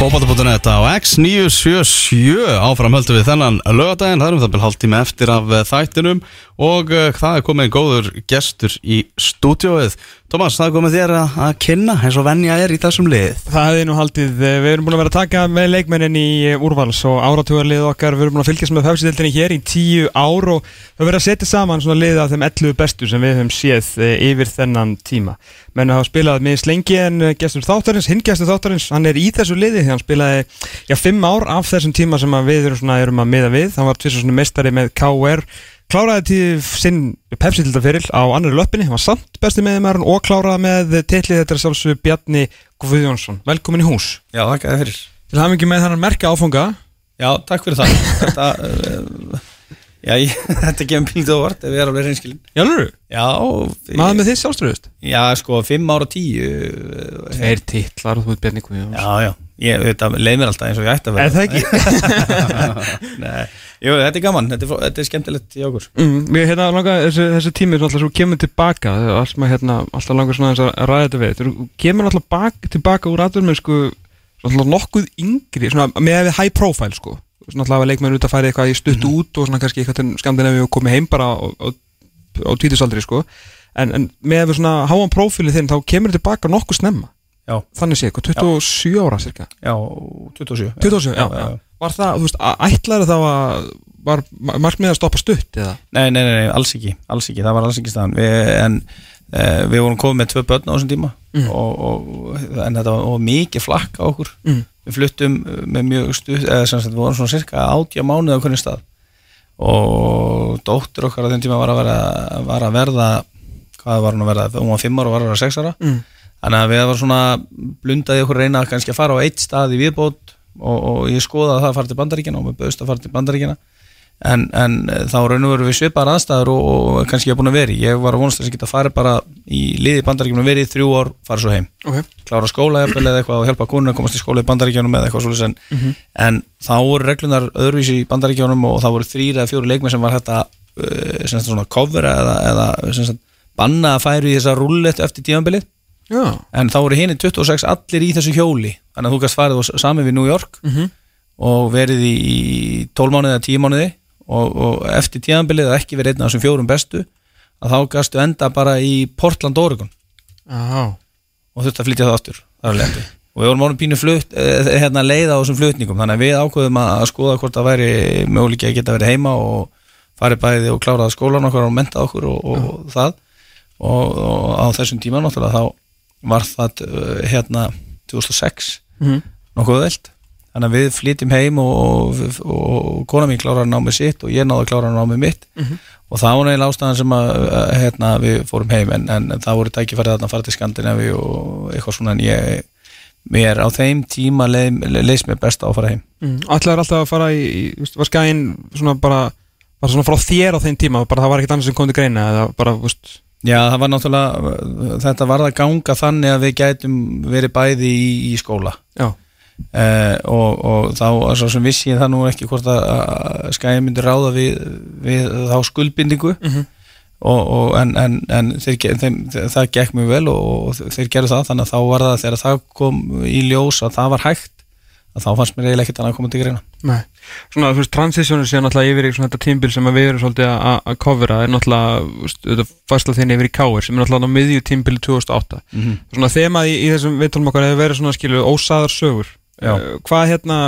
Fótbolta.net á X977 áfram höldum við þennan lögadaginn, það erum það byrjað hálf tíma eftir af eh, þættinum. Og uh, það er komið góður gestur í stúdióið. Tómas, það komið þér að, að kynna eins og venja er í þessum lið. Það hefði nú haldið, eh, við erum búin að vera að taka með leikmennin í eh, úrvals og áratugarlið okkar, við erum búin að fylgjast með höfsildinni hér í tíu ár og við verðum að setja saman svona lið af þeim 11 bestu sem við höfum séð eh, yfir þennan tíma. Menn hafa spilað með slengi en gestur þáttarins, hinn gestur þáttarins, hann er í þessu liði því hann spilaði, já, fimm ár af þessum tíma sem að við erum, svona, erum að miða við, hann var tvisar svona mestari með KR kláraði til sinn pepsi-tildaferil á annari löppinni, hann var samt besti meðmæðurinn og kláraði með tillið þetta er sjálfsög Bjarni Guðjónsson. Velkomin í hús. Já, takk að það fyrir. Til hafði mikið með þannig merka áfunga Já, takk fyrir það. Þetta, uh, já, ég, þetta gefur píldu og vart ef við erum alveg reynskilin Jálfur? Já Maður með þið sjálfströðust? Já, sko, fimm ára tíu Tveir titlar og þú ert Bjarni Guðjónsson. Já, já, ég, þetta leið mér alltaf eins og ég ætti að vera Jú, þetta er gaman, þetta er, þetta er skemmtilegt í okkur mm, Mér hérna langa, þessi, þessi tími er alltaf svo kemur tilbaka allt maður hérna, alltaf langar svona að ræða þetta við Þú kemur alltaf bak, tilbaka úr aðverðum sko, svona nokkuð yngri svona, með við high profile sko svona alltaf að leikmenn út að færa eitthvað í stutt mm. út og svona kannski eitthvað til Skandinavíu og komið heim bara á, á, á títisaldri sko en, en með við svona háan profíli þinn þá kemur tilbaka nokkuð snemma Já. Þannig sé, 27 já. ára cirka Já, 27 27, já, já, já. Var það, þú veist, ætlaði þá að var markmið að stoppa stutt eða? Nei, nei, nei, nei, alls ekki, alls ekki það var alls ekki staðan við, en e, við vorum komið með tvö börn á þessum tíma mm. og, og, en þetta var mikið flakk á okkur mm. við fluttum með mjög stutt eða sem sagt, við vorum svona cirka átja mánuð á hvernig stað og dóttur okkar á þenn tíma var að, vera, var að verða hvað var hún að verða, hún var 5 ára og var að vera 6 ára mm. þannig að við varum svona blundaði okkur reyna kannski að fara á eitt stað í viðbót og, og ég skoða að það fara til bandaríkina og með bauðst að fara til bandaríkina en, en þá raun og veru við svipar aðstæður og, og kannski ég hef búin að veri ég var að vonast að geta að fara bara í liði bandaríkina og verið í þrjú ár, fara svo heim. Okay. klára skóla eða eitthvað og hjálpa konun að komast í skóla í bandaríkjanum eða eitthvað svolítið en, mm -hmm. en þá voru reglunar öðruvísi í bandaríkjanum og þá voru þrýra eða fjóru leikmenn sem var hægt að uh, svona cover eða, eða sagt, banna að færu í þessa rullet eftir tímanbilið en þá voru henni 26 allir í þessu hjóli þannig að þú gæst farið sami við New York mm -hmm. og verið í 12 mánuði eða 10 mánuði og, og eftir tímanbilið að ekki verið einn af þessum fjórum bestu að þá gæstu enda bara í Portland, Oregon. Aha. og þurfti að flytja það áttur og við vorum ánum pínu flutt, hérna, leið á þessum flutningum. Þannig að við ákveðum að skoða hvort það væri möguleik að geta verið heima og farið bæði og kláraði skólan okkur og mentað okkur og, og það. Og, og á þessum tíma náttúrulega þá var það uh, hérna 2006 mm -hmm. nokkuð veld þannig að við flytjum heim og, og, og kona mín klárar að ná með sitt og ég náðu að klára að ná með mitt. Mm -hmm. og það var neil ástæðan sem að hérna, við fórum heim. En, en það voru tækifærið að fara til Skandinavi og eitthvað svona. En ég mér á þeim tíma leist mér best á að fara heim. Mm. Ætlaður alltaf að fara í, í var skæðin svona bara, bara svona frá þér á þeim tíma? Bara það var ekkert annars sem kom til greina eða bara, veist Já, það var náttúrulega, þetta var það ganga þannig að við gætum verið bæði í, í skóla. Eh, og, og þá, svo sem vissi ég það nú ekki hvort að skæði myndi ráða við, við þá skuldbindingu. Mm -hmm. og, og, en, en, en þeir, þeim, það gekk mjög vel og þeir gerðu það, þannig að þá var það þegar það kom í ljós að það var hægt að þá fannst mér eiginlega ekkert annað að koma til greina. Nei, svona þú veist, transitionu sé náttúrulega yfir í svona þetta tímbil sem við erum svolítið að covera er náttúrulega, þetta færsla þinn yfir í Káir sem er náttúrulega á miðju tímbili 2008 mm -hmm. svona þemað í, í þessum viðtálum okkar hefur verið svona skilu ósaðar sögur. Uh, hvað hérna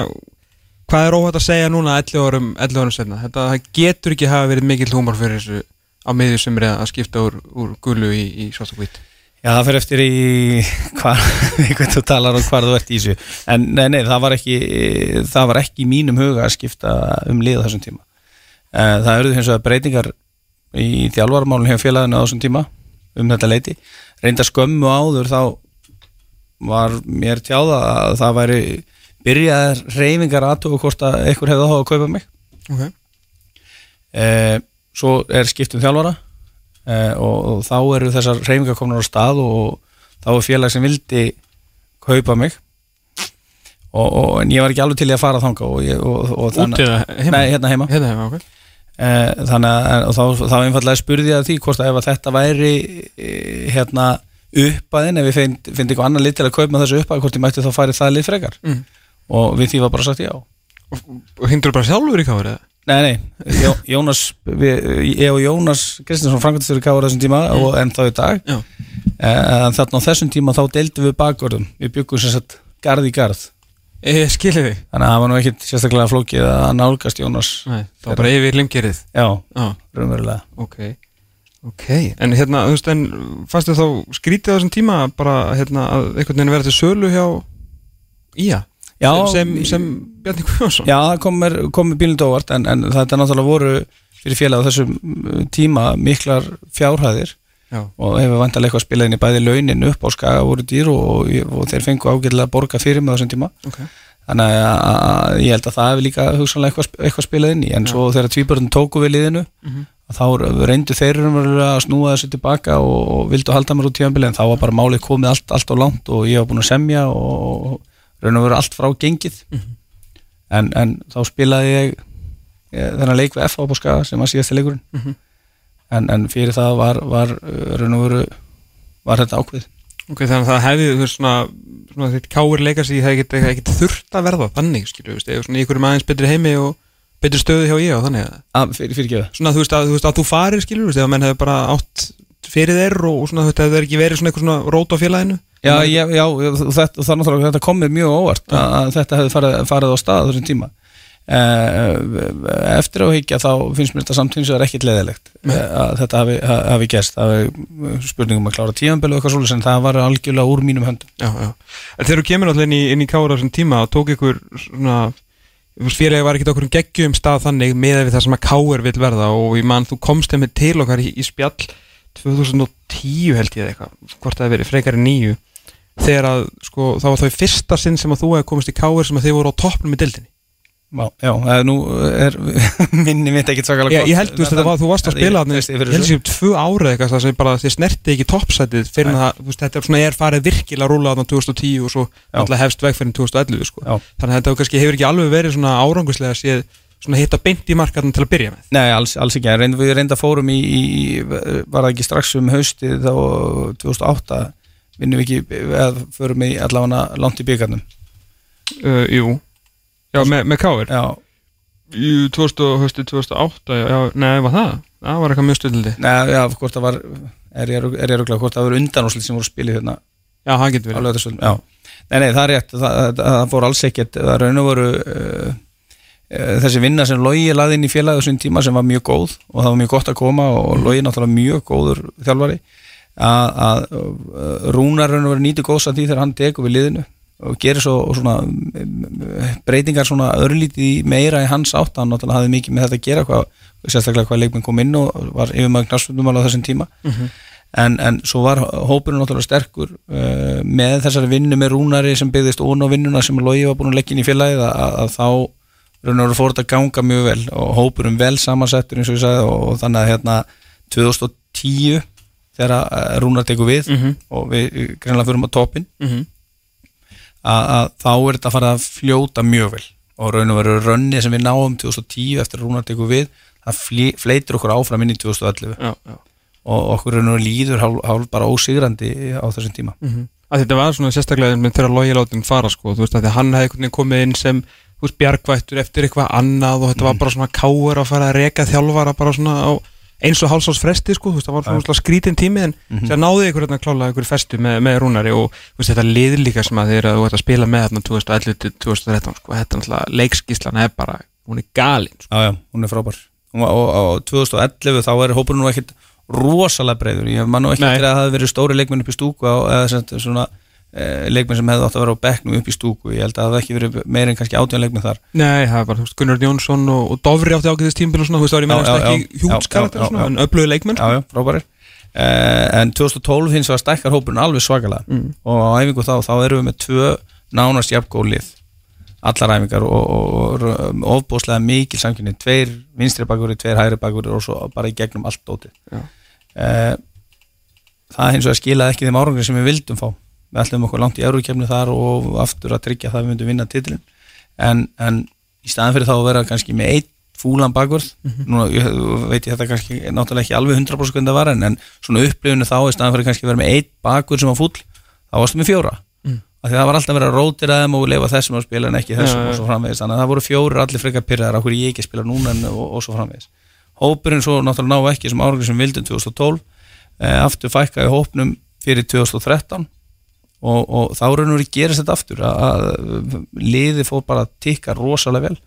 hvað er óhætt að segja núna 11 árum 11 árum senna, þetta getur ekki hafa verið mikill húmor fyrir þessu á miðju sem er að skipta úr, úr gullu í, í svarta hvít Já, það fyrir eftir í hvað þú talar og hvað þú ert í þessu. En nei, nei, það var ekki það var ekki mínum huga að skipta um lið þessum tíma. Eh, það eruð eins og breytingar í þjálfarmálun hjá félaginu á þessum tíma um þetta leiti reynda skömmu áður þá var mér tjáða að það væri byrjaðar reyfingar aðtóku hvort að einhver hefði áhuga að kaupa mig. Okay. e, svo er skiptum þjálfara uh, og, og þá eru þessar reyfingar komin á stað og þá er félag sem vildi kaupa mig og, og, en ég var ekki alveg til að fara þanga Útið heima? Nei, hérna heima, hérna heima okay. uh, þannig að þá, þá einfallega spurði ég að því hvort að ef þetta væri uh, hérna uppaðin ef ég finnst eitthvað annar lit til að kaupa þessu uppaði hvort ég mætti þá farið það lit frekar mm. og við því var bara sagt já Og hingdur bara sjálfur í eða? Nei, nei, Jó, Jónas við, ég og Jónas Kristinsson Frankvæmstur Kára þessum tíma og enn þá í dag. Já. en þarna á þessum tíma þá deildum við bakgörðum. Við byggum sem sagt garð í garð. Ég skilði þig þannig að það var nú ekkit sérstaklega flókið að nálgast Jónas Nei, það var bara yfir limgerið. Já, Já, raunverulega. Ok Ok, en hérna, þú veist, en fannst þið þá skrítið á þessum tíma bara, hérna, að einhvern veginn vera til sölu hjá Ía Já, sem, sem, Bjarni Guðjónsson Já, það kom mér, kom mér bílund óvart en, en þetta náttúrulega voru fyrir félag á þessum uh, tíma miklar fjárhæðir Já. og hefur vantarlega eitthvað spilað inn í bæði launin upp á skaga voru dýr og, og þeir fengu ágætilega að borga fyrir með þessum tíma Ok. þannig að, að ég held að það hefur líka hugsanlega eitthvað, eitthvað spilað inn í en svo þegar tvíbörðin tóku við liðinu Mhm. þá reyndu þeir að snúa þessu tilbaka og, og vildu halda mér út tíðanbili en þá var bara málið komið allt, allt á langt og ég var búin að semja og raun og veru allt frá gengið. En, en þá spilaði ég, ég þennan leik við FH Skaga sem var síðasti leikurinn. Mhm. en, en fyrir það var, var uh, raun og veru var þetta ákveð Ok, þannig að það hefði, þú svona, svona þitt káir leika sig, það hefði ekkert þurft að verða þannig, skilju, eða svona í ykkurum aðeins betri heimi og betri stöðu hjá ég og þannig að að, fyrir, fyrir svona, þú veist, að þú, veist, að þú farir, skilju, eða menn hefði bara átt fyrir þeir og, og svona, þú veist, hefði þeir ekki verið svona eitthvað svona rót á félaginu Já, já, já þetta, það þetta kom mér mjög óvart að, að þetta hefði farið, farið á stað þessum tíma. Eh, eftir á higgja þá finnst mér þetta samtíms að það er ekkit leðilegt að þetta hafi, hafi hafi spurningum að klára tímanbelu og eitthvað svolítið en það var algjörlega úr mínum höndum. Já, já. En þegar þú kemur alltaf inn í, inn í kára þessum tíma og tók ykkur svona félagi var ekkert okkur um geggjum stað þannig með það sem að káir vil verða og ég man þú komst þeim til okkar í, í spjall 2010 held ég eitthvað hvort það hefði verið frekar nýju þegar að sko það var þá í fyrsta sinn sem að þú hefði komist í káir sem að þið voru á toppnum í dildinni Já, já það nú er minni mitt ekkit svakalega Ég, ég held, þú veist, þetta var, þú varst að spila þarna, ég held sér tvö ára eitthvað það sem bara þið snerti ekki toppsætið fyrir það, þú veist, þetta er svona er farið virkilega að rúla þarna 2010 og svo alltaf hefst vegferðin 2011 sko. Þannig að þetta kannski hefur ekki alveg verið svona áranguslega að séð svona hitta beint í markaðan til að byrja með. Nei, alls, alls ekki, við reynda fórum í, í var það ekki strax um haustið þá 2008 vinnum við ekki, eða förum í allavega langt í byggarnum? Uh, Jú, já, með, með káir Já, Jú, 2000, höstu 2008 já, nei, var það? Það var eitthvað mjög stundildi Nei, já, hvort það var er ég ég rúglega, hvort það var undanúslit sem voru spilið hérna? Já, það getur verið. Nei, nei, það er rétt það, það, það fór alls ekkert, það raun og voru uh, uh, þessi vinna sem Logi laði inn í félagi þessum tíma sem var mjög góð og það var mjög gott að koma og Logi náttúrulega mjög góður þjálfari að, uh, Rúnar raun og voru nýtu góðs að því þegar hann tekur við liðinu og gerir svo svona um, breytingar svona örlítið meira í hans átt, hann náttúrulega hafði mikið með þetta að gera hvað, sérstaklega hvað leikminn kom inn og var yfirmægn knarspundumál á þessum tíma. En, en svo var hópurinn náttúrulega sterkur uh, með þessari vinnu með rúnari sem byggðist ón á vinnuna sem Logi var búin að leggja inn í félagið að, að, þá og fór þetta að ganga mjög vel og hópurinn vel samansettur eins og ég sagði og, og þannig að hérna 2010 þegar að rúnar tekur við Mhm. og við greinlega fyrir á toppin Mhm. að, að þá er þetta að fara að fljóta mjög vel. Og raun og veru rönni sem við náum 2010 eftir að rúnar tekur við það fleitir okkur áfram inn í 2011 Já, já. Og okkur raun og veru líður hálf, hálf bara ósigrandi á þessum tíma. Að þetta var svona sérstaklega með þeirra logi látin fara sko, þú veist að því að hann hefði komið inn sem bjargvættur eftir eitthvað annað og þetta var bara svona káur að fara að reka þjálfara bara svona á eins og hálsás fresti sko, það var svona skrítin tími en það náði ykkur hérna klála ykkur festu með, með rúnari og veist þetta liður líka sem að þeir ert að spila með þarna 2011 til 2013 sko, þetta er náttúrulega leikskíslan er bara, hún er galin sko. Já, já, hún er frábær. Og, og, og 2011 þá er hópurinn nú ekkit rosalega breyður, ég man nú ekki að það hefði verið stóri leikmenn upp í stúku eða svona leikmenn sem hefði átt að vera á bekknum upp í stúku. Ég held að það hefði ekki verið meir en kannski átján leikmenn þar. Nei, það var veist, Gunnar Jónsson og, og Dofri átti ágæðist tímbil og svona, þú veist, það var Já, meðan ekki hjútskarakter en öflögu leikmenn Já, já, frábærir. Eh, en 2012 hins var stækkar hópurinn alveg svakalega. Mm. og á æfingu þá, þá erum við með tvö nánast jafngóð lið. Allar æfingar og, ofbúslega mikil samkynni, tveir vinstri bakverði, tveir hægri bakverði og svo bara í gegnum allt dótið. Já. eh, það hins vegar skilaði ekki þeim árangri sem við vildum fá við ætlum okkur langt í eurukefni þar og aftur að tryggja það við myndum vinna titilin en, en í staðan fyrir þá að vera kannski með eitt fúlan bakvörð núna ég, veit ég þetta kannski náttúrulega ekki alveg 100% hvernig það var en, en svona upplifinu þá í staðan fyrir kannski að vera með eitt bakvörð sem var fúll þá varstu með fjóra. Mm. af því það var alltaf að rótira þeim og leifa þessum að spila en ekki þessum já. og svo framvegis. Þannig að það voru fjórir allir frekar pyrraðar okkur ég ekki að spila núna en, og, og svo framvegis. Hópurinn svo náttúrulega ná ekki sem árangur sem vildum 2012 eh, aftur fækkaði hópnum fyrir 2013 og, og þá raun og verið gerist þetta aftur að, að liði fór bara að tikka rosalega vel.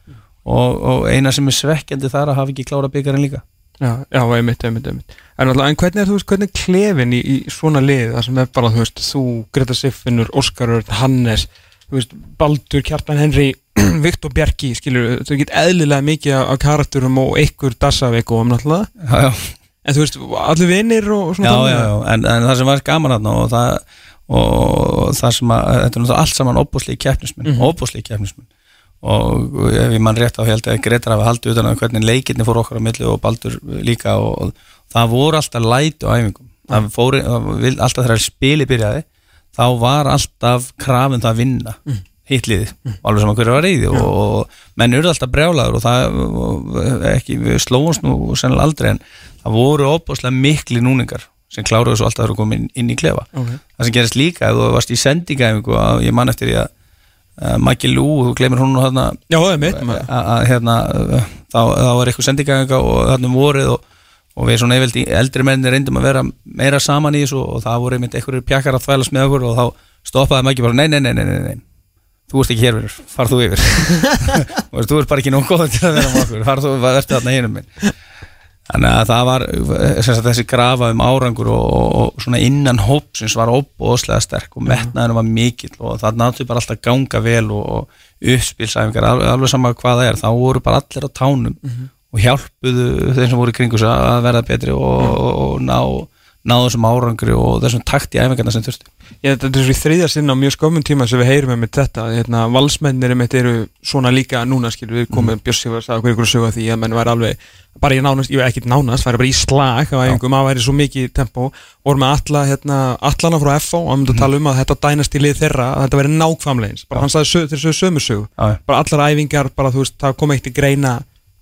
Og, og eina sem er svekkjandi þar að hafa ekki klára byggarinn líka. Já, já, einmitt, einmitt, einmitt. En, alltaf, en hvernig er, þú veist, hvernig er klefin í, í svona lið? Það sem er bara, þú veist, þú, Greta Siffinur, Óskar Örn, Hannes þú veist, Baldur, Kjartan Henry Viktor Bjarki, skilur, þú get eðlilega mikið af karakterum og einhver Dassavík og um náttúrulega, já, já. en þú veist, allir vinnir og svona já, já, já. En, en það sem var gaman þarna og það, og það sem að þetta er náttúrulega allt saman óbúslegi keppnismenn mm Mhm. óbúslegi keppnismenn. Og ef ég mann rétt á held að Gretar hafi haldið utan að hvernig leikirni fór okkar á milli og Baldur líka og, og það voru alltaf læt á æfingum. Það það vil- alltaf þegar spili byrjaði þá var alltaf krafin það að vinna mm. hitliði, alveg saman hverju var reyði og, og menn eru alltaf brjálaður og það og ekki, við slóumst nú sennilega aldrei en það voru óbúslega mikli núningar sem kláruðu svo alltaf að koma inn, inn í klefa. Ok. það sem gerist líka þú varst í sendingaæfingu að ég man eftir því að uh, Maggi Lú, þú glemir hún að, hérna þá, þá var eitthvað sendingaæfinga og þarna um vorið og, og við svona yfirlt í eldri menni reyndum að vera meira saman í þessu og það voru einmitt einhverjir pjakkar að þvælast með okkur og þá stoppaði Maggi bara nei, nei, nei, nei, nei, nei. þú ert ekki hér verður, far þú yfir. Þú ert bara ekki nóg góð til að vera með okkur, far þú, verður þarna hinum minn Þannig að það var sagt, þessi grafa um árangur og, og, og svona innan hópsins var óbóðslega sterk og metnaðinu var mikill og það náttúrulega bara alltaf ganga vel og, og uppspilsæfingar, alveg, alveg sama hvað það er, þá voru bara allir á tánum og hjálpuðu þeim sem voru í kringu að verða betri og, og ná, ná þessum árangri og þessum takt í æfingarna sem þurfti. Ég, þetta er þriðja sinna á mjög skömmun tíma sem við heyrum með þetta, hérna, valsmennir einmitt eru svona líka núna, skilur við. Komum mm. Bjössi var að sagða hverju sögu að því að menn væri alveg, bara ég nánast, ég veit ekki nánast væri bara í slag á æfingum, að væri svo mikið tempo, voru með alla, hérna, allana frá FO og hann myndi að tala um að þetta dænast í lið þeirra, að þetta væri nákvæmleins bara hann sagði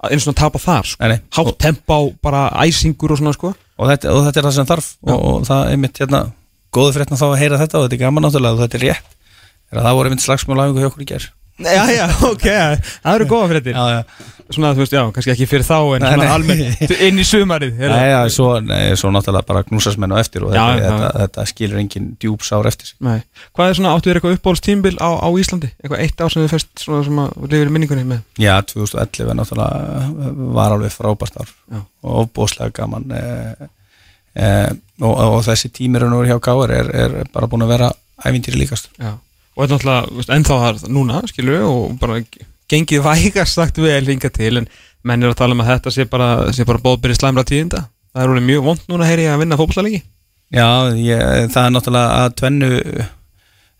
eins og tapa þar, sko. Hátt tempo, bara æsingur og svona, sko. Og þetta, og þetta er það sem þarf. Og, og það er mitt hérna góðu fréttina þá að heyra þetta og þetta er gaman náttúrulega og þetta er rétt. Er að það voru mitt slagsmjöl æfingu hjá okkur í ger Já, já, ok, það eru góða já, já. Svona, þú veist, já, kannski ekki fyrir þá en svona almennt inn í sumarið Nei, já, svo, nei, svo náttúrulega bara knúsasmenn og eftir og Já, þetta, þetta, þetta skilur engin djúb sár eftir Nei. Hvað er svona, áttu þér eitthvað uppbólstímbil á, á Íslandi? Eitthvað eitt ár sem þið fest svona sem að lifir í minningunni með? Já, 2011 náttúrulega var alveg frábært ár Já. og ofbóðslega gaman eh, eh, og, og þessi tímir og hjá Gáar er, er bara búin að vera ævintýri líkast Já. Og þetta er náttúrulega, ennþá það núna, skilur við, og bara gengið vægast sagt vel hinga til, en menn er að tala um að þetta sé bara, bara bóðbyrði slæmra tíðinda. Það er alveg mjög vond núna, heyri að vinna fótbollalegi. Já, ég, það er náttúrulega að tvennu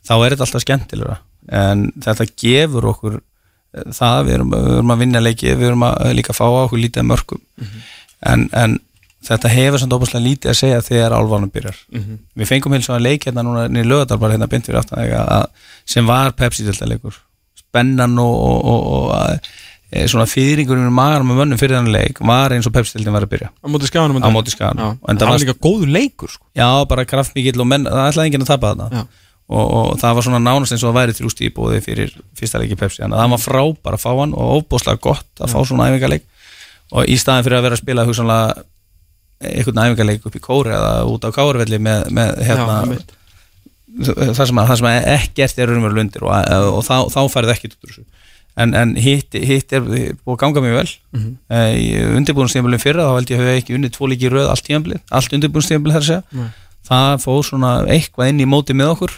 þá er þetta alltaf skemmtilegra en þetta gefur okkur eh, það, við erum, við erum að vinna leiki við erum að líka fá á okkur lítið mörgum en, en þetta hefur samt óbúslega lítið að segja þegar álvanum byrjar. Mhm. við fengum heils að leik hérna núna niður lögadal bara hérna bynd fyrir aftan að, að, sem var Pepsi-deltaleikur spennan og, og, og, og að, e, svona fýringurinn í maður með mönnum fyrir þannig leik var eins og Pepsi-deltin var að byrja. Á móti skaganum. á móti skagan Já, En það var líka góður leikur, sko. Já, bara kraftmikill og menn, það ætlaði enginn að tapa þarna. Og, og það var svona nánast eins og það væri þrjúst í bóði fyrir fyrsta leiki Pepsi. Þannig að það var frábær að fá hann og óbúslega gott að fá svona æfingarleik og í staðin fyrir að vera að spila hugsanlega einhvern æfingarleik upp í kóri eða út á kárvelli með, með hérna, það sem, að, það sem ekkert er raunverulega undir og, og þá, þá færið ekkert út úr þessu en, en hitt, hitt er búið að ganga mjög vel mm. -hmm. í undirbúinnstíðanbílinn fyrra þá held ég að hafa ekki unnið tvo líki röð allt allt undirbúinnstíðanbílinn þar að segja Nei. það fóð svona eitthvað inn í móti með okkur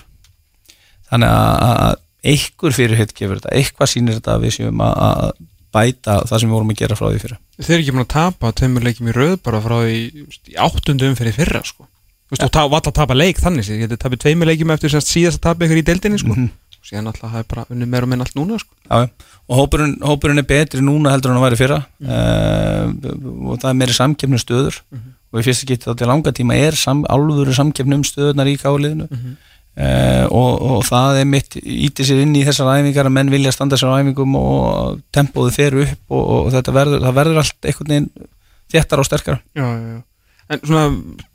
þannig að, að einhver fyrir hitt gefur þetta, eitthvað sýnir þetta við séum að bæta það sem við vorum að gera frá því fyrra Þeir eru ekki búin að tapa tveimur leikjum í röð bara frá því þú veist, í áttundu umferði fyrra sko. Þú veist, og ta valla að tapa leik þannig séð, getið tapið tveimur leikjum eftir síðast að tapa ykkur í deildinni sko. Mhm. og síðan alltaf það er bara unni meira og minn allt núna sko. Já, og hópurinn, hópurinn er betri núna heldur en hann væri fyrra Mhm. uh, og það er meiri samkeppnum stöður og í fyrsta getið þá til langa tíma er sam, alvöru samkeppnum stöðunar í káliðinu. Uh, og, og það er mitt ítið sér inn í þessar æfingar að menn vilja standa sér á æfingum og tempóðu fer upp og, og þetta verður, það verður allt einhvern veginn þéttar og sterkar já, já, já. En svona,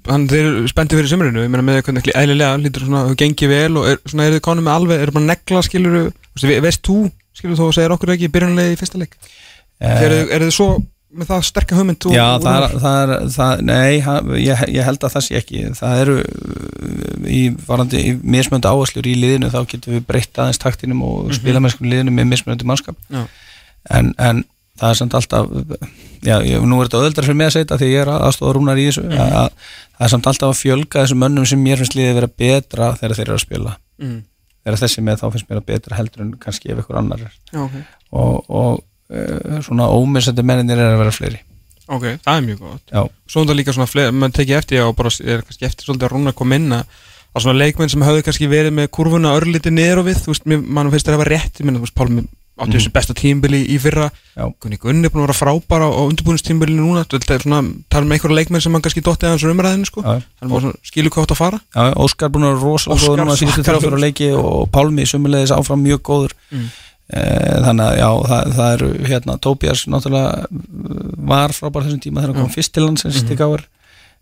hann, þeir eru spenntið fyrir sömurinu, ég meina með hvernig ekki eðlilega lítur svona, þú gengið vel og er, svona, eru þið konum með alveg, eru bara negla, skiluru, veist þú, skiluru þú segir okkur ekki byrjunlega í fyrsta leik? Eru, eru þið svo með það sterka hugmynd Já, það er, það er það, nei, ég, ég held að það sé ekki. Það eru í varandi í mismöndu áherslur í liðinu þá getum við breytt aðeins taktinum og mm -hmm. spila með liðinu með mismöndu mannskap. En, en það er samt alltaf já, ég, nú er þetta öðuldar fyrir mig að segja þetta því ég er aðstofa rúnar í þessu að, að, það er samt alltaf að fjölga þessum mönnum sem mér finnst liðið vera betra þegar þeir eru að spila. Mm. þegar þessi með þá finnst mér að betra heldur en kannski ef ykkur annar er. Já, ok, og, og svona ómissandi menninir er að vera fleiri. Ok, það er mjög gott. Já, Svo er það líka svona, fleiri, mann tekið eftir og bara er kannski eftir svolítið að rúna að koma inn að svona leikmenn sem hafðu kannski verið með kurvuna örlítið niður og við, þú veist, mann finnst það að vera rétt, ég minna, þú veist, Pálmi átti þessu besta tímbili í fyrra. Gunni Gunni er búin að vera frábara á undirbúinistímbilinu núna, það er svona tala um einhverja leikmenn sem hann kannski dotti aðeins umræðinu, sko. Svona, skilur hvað átt að fara. Já, Óskar búin að vera rosalega góður og Pálmi sumulegis áfram mjög góður. Mm. Eh, þannig að já, það, það eru hérna, Tóbjars náttúrulega uh, var frábær þessum tíma þegar hann kom fyrst til Mhm. til gáður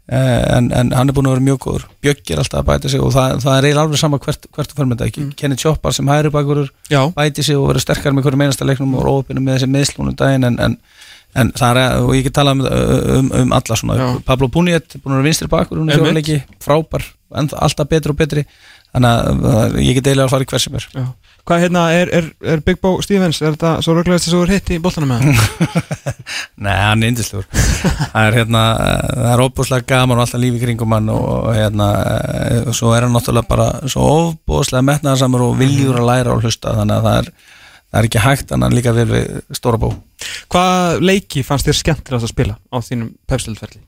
en, en hann er búin að vera mjög góður. Bjöggi er alltaf að bæta sig og það, það er eiginlega alveg sama hvert, hvert þú fyrir með þetta ekki? Mm. Kenny Choppar sem hægri bakurur Já, bæti sig og verður sterkar með hverju meinasta leiknum og rópinu með þessi meðslunum daginn en, en, en það er, og ég get talað um, um, um alla svona, Já. Pablo Puniet búin að vera vinstri bakur, hún er frábær, en alltaf betri og betri þannig að ég get eiginlega að fara í hver sem er. Já. Hvað hérna, er, er, er Big Bo Stevens, er þetta svo röglegast þess að þú er hitt í boltanum með hann? Nei, hann er indislegur það er hérna, eh, það er óbúslega gaman og alltaf lífi kringum hann og hérna eh, og svo er hann náttúrulega bara svo óbúslega metnaðarsamur og viljur að læra og hlusta þannig að það er, það er ekki hægt en hann líka vel við stóra bó. Hvað leiki fannst þér skemmtilegast að spila á þínum pepsildferli?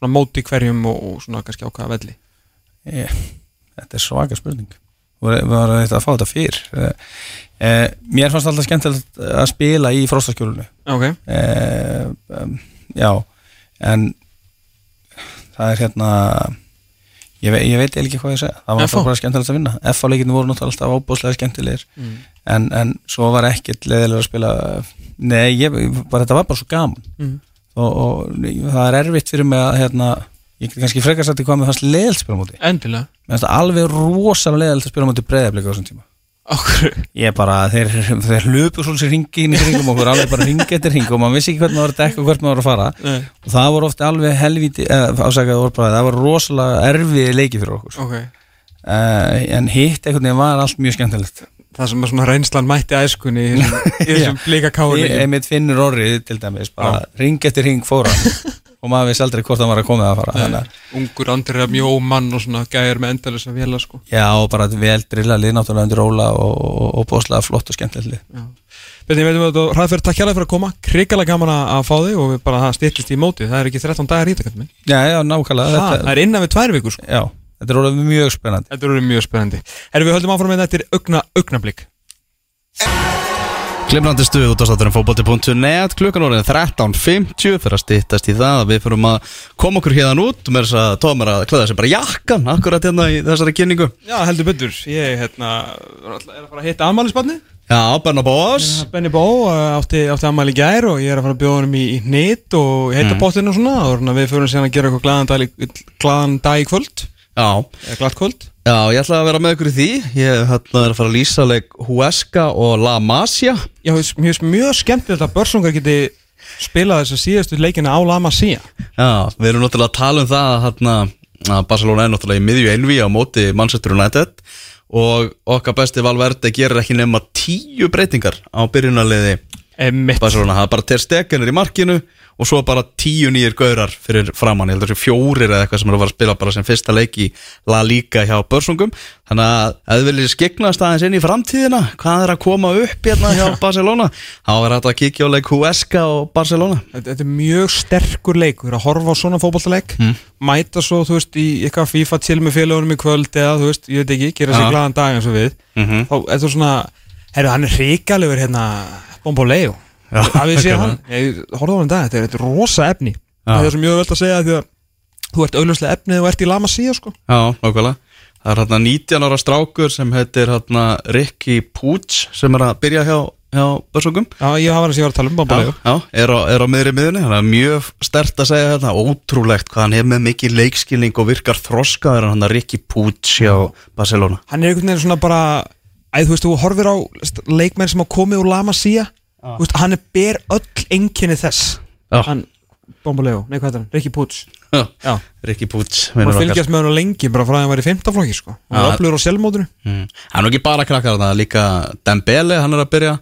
Svona móti hverjum og, og svona kannski á hvaða velli? Ég, þetta er svaka spurning. Við varum eitthvað að fá þetta fyrr? Eh, eh, mér fannst alltaf skemmtilegt að spila í fróstaskjólinu Ok, eh, um, já en það er hérna ég, ve ég veit ekki hvað ég segja. Það var alltaf bara skemmtilegt að vinna. F-leikinu voru náttúrulega alltaf ábúslega skemmtilegir. Mm. en, en svo var ekkert leðilega að spila nei, ég, bara, þetta var bara svo gaman. Mm. og, og það er erfitt fyrir mig að hérna, ég get kannski frekar sagt hvað mér fannst leðilt spila á móti. Endilega. Mér fannst það alveg rosalega leðilt að spila á móti breyðablika á þessum tíma. Okkur Ég bara, þeir, þeir hlupu svolítið ringi inn í kringum okkur, alveg bara ringi eftir ring og maður vissi ekki hvernig maður var að dekka og hvernig maður var að fara. Nei, og það voru ofta alveg helvíti eða, ásakaði orðbræði, það voru rosalega erfið leiki fyrir okkur. Ok. Uh, en hitt einhvern veginn var allt mjög skemmtilegt. Það sem að svona reynslan mætti æskunni í þessum- í þessum blika Ég káli einmitt finnur orrið til dæmis bara ring eftir ring fóra og maður vissi aldrei hvort það var að koma að fara Ungur andrið mjó mann og svona gæðir með endalins að vela sko. Já, og bara vel drilla lið náttúrulega undir róla og, og, og bóðslega flott og skemmtilegt lið. Beti, veitum við að Ræðferð, takk hérlega fyrir að koma. Krikalega gaman að fá þig og við bara það styrtist í móti Það er ekki 13 dagar í þetta minn. Já, já, nákvæmlega. Það þetta, er innan við tvær vikur sko. Já, þetta er orðið mjög spennandi. Þetta eru mjög spennandi. Erum við höldum áfram með þetta. Er augna, Glimrandi stuð út á státturinn fókbóti.net klukkan orðin 13.50 fyrir að stýttast í það að við fyrir að koma okkur hérna út með þess að tóma að klæða sér bara jakkan akkurat hérna í þessari kynningu. Já, heldur betur. Ég hérna, er að fara að hitta ammælisbarni Já, Benna Bós Benny Bó uh, átti, átti ammæli í gær og ég er að fara að bjóða honum í, í hnit og heita mm. og svona. Og svona við fyrir að gera eitthvað glaðan dag í kvöld Já, glatt kvöld? Já, ég ætla að vera með ykkur í því. Ég hérna er að fara að lýsa leik Huesca og La Masia. Já, mér finnst mjög skemmtilegt að börsungar geti spilað þess að síðastu leikina á La Masia. Já, við erum náttúrulega að tala um það að, hérna, að Barcelona er náttúrulega í miðju einví á móti Manchester United og okkar besti Valverde gerir ekki nema tíu breytingar á byrjunarliði Barcelona, það er bara Ter Stegen er í markinu og svo bara tíu nýjir gaurar fyrir framann, ég held að þessi fjórir eða eitthvað sem er að fara að spila bara sem fyrsta leik í La Liga hjá Börsungum. Þannig að ef þið viljið skiknast aðeins inn í framtíðina hvað er að koma upp hérna hjá Barcelona? Þá er þetta að kíkja á leik Huesca og Barcelona. Þetta þetta er mjög sterkur leikur að horfa á svona fótballtaleik Mm. mæta svo, þú veist, í eitthvað FIFA til með félagunum í kvöld eða, þú veist, ég veit ekki gera sér Já. glaðan dag eins og við. Mm -hmm. þá er það svona, herru, hann er hrikalegur hérna, Bomboleo hafið séð ok. hann, ég horfði á hann dag þetta er, er rosa efni. Það er svo mjög völd að segja því að þú ert augljóslega efnið og ert í Lama Sia sko. Já, nákvæmlega. Það er hérna 19 ára strákur sem heitir hérna Ricky Puig sem er að byrja hjá, hjá Börsungum. Já, ég hafa hann sem ég var að tala um, Bambalegu Já, já, er á, er á miðri miðunni Þannig að mjög stert að segja þetta Ótrúlegt hvað hann hefur með mikið leikskilning Og virkar þroskaður Hann að Ricky Pucci á Barcelona. Hann er einhvern veginn svona bara Æ, þú veist, þú horfir á leikmenn sem á komið úr Lama Sia Þú veist, Hann er ber öll einkenni þess. Já. Hann, Bambalegu, nei hvað er hann, Ricky Puig. Já, Já, Ricky Pucci hann vinnur okkar. fylgjast með hann lengi bara frá að hann var í 15 flokki sko. Hann var öflugur á sjálfmótinu. Mm. Hann er ekki bara krakkar Það er líka Dembele, hann er að byrja.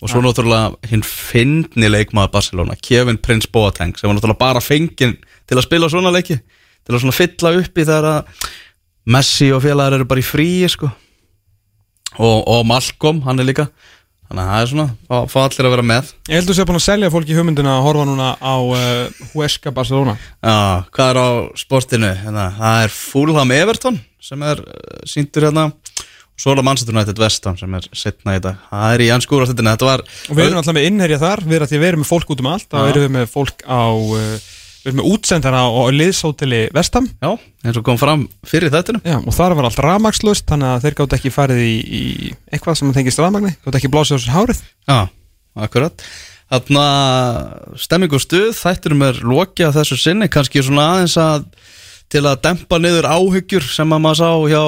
Og svo náttúrulega hinn fyndni leikmaður Barcelona Kevin Prince Boateng Sem var náttúrulega bara fenginn til að spila svona leiki Til að svona fylla upp í þegar að Messi og félagar eru bara í fríi sko. Og, og Malcolm, hann er líka. Þannig að það er svona Fá, fá allir að vera með. Ég held að þú sé búin að selja fólki hugmyndina að horfa núna á uh, Huesca Barcelona. Já, hvað er á sportinu? Hérna, það er Fulham Everton sem er uh, síndur hérna. Og svo er það United West Ham sem er setna í dag. Það er í anskúra þetta var Og við erum alltaf með innherja þar, við erum að að með fólk út um allt. Þá erum við með fólk á uh, við erum með útsendara á, liðshóteli Vestam já, eins og kom fram fyrir þættinu Já, og þar var allt rafmagnslust þannig að þeir gátt ekki farið í, í eitthvað sem tengist rafmagni, gátt ekki blásið á sér hárið. Já, akkurat. Þarna stemming og stuð þætturum er lokið að þessu sinni kannski svona aðeins að til að dempa niður áhyggjur sem að maður sá hjá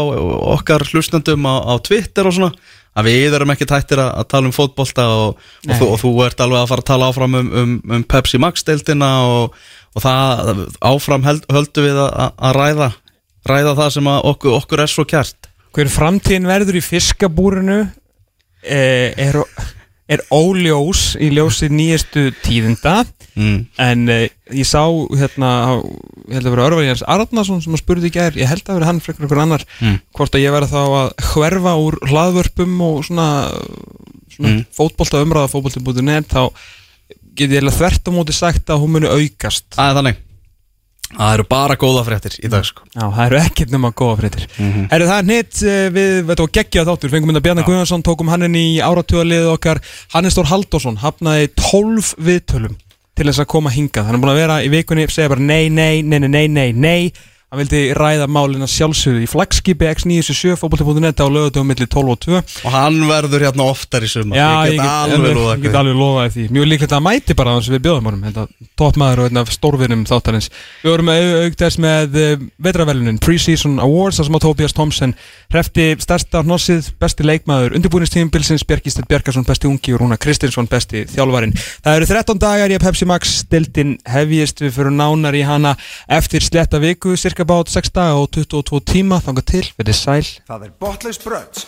okkar hlustendum á, á Twitter og svona að við erum ekki tættir að, að tala um fótbolta og, og, þú, og þú ert alveg að fara að tala áfram um, um, um Pepsi Max deildina og, og það áfram held, höldu við að, að ræða ræða það sem okkur, okkur er svo kjært Hver framtíðin verður í fiskabúrinu eh, er, er óljós í ljósi nýjastu tíðinda mm. en eh, ég sá hérna, ég held að vera Örvar Jens Arnason sem að spurði í gær, ég held að vera hann frekar einhver annar, Mm. hvort að ég verði þá að hverfa úr hlaðvörpum og svona, svona Mm. fótbolta umræða fótbolti.net þá get ég þvert á móti sagt að hún muni aukast. Er þannig. Það eru bara góða fréttir í dag sko. Já, það eru ekkert nema góða fréttir. Mhm. Herru, það er nýtt við, þetta var geggjað þáttur. Fengum mynda Bjarni Guðjónsson, tókum hann inn í áratugalið okkar. Hannes Þór Halldórsson hafnaði 12 viðtölum til þess að koma hingað. Hann er búin að vera í vikunni, segja bara nei, nei, nei, nei, nei, nei Hann vildi ræða málina sjálfsögðu í flagskipi X977 fótbolti.net á lögutum milli 12 og 2 Og hann verður hérna oftar í sumar. Já, Ég get alveg ég get alveg lofaði því. Mjög líklegt að mæti bara þannig sem við bjóðum honum toppmaður og einn af stórvinum þáttarins. Við vorum með auk þess með uh, vetravelunin Pre-Season Awards þar sem að Tobias Thompson hrefti stærsta hnossið besti leikmaður undirbúinistímbilsins Bjarkistedt Bjarkarsson besti ungi og Rúna Kristinsson besti þjálfarin Það eru 13 dagar í að Pepsi Max stildin hefjist. Við fyrir bát 6 daga og 22 tíma þangað til, verið sæl. Það er botlaus bröds,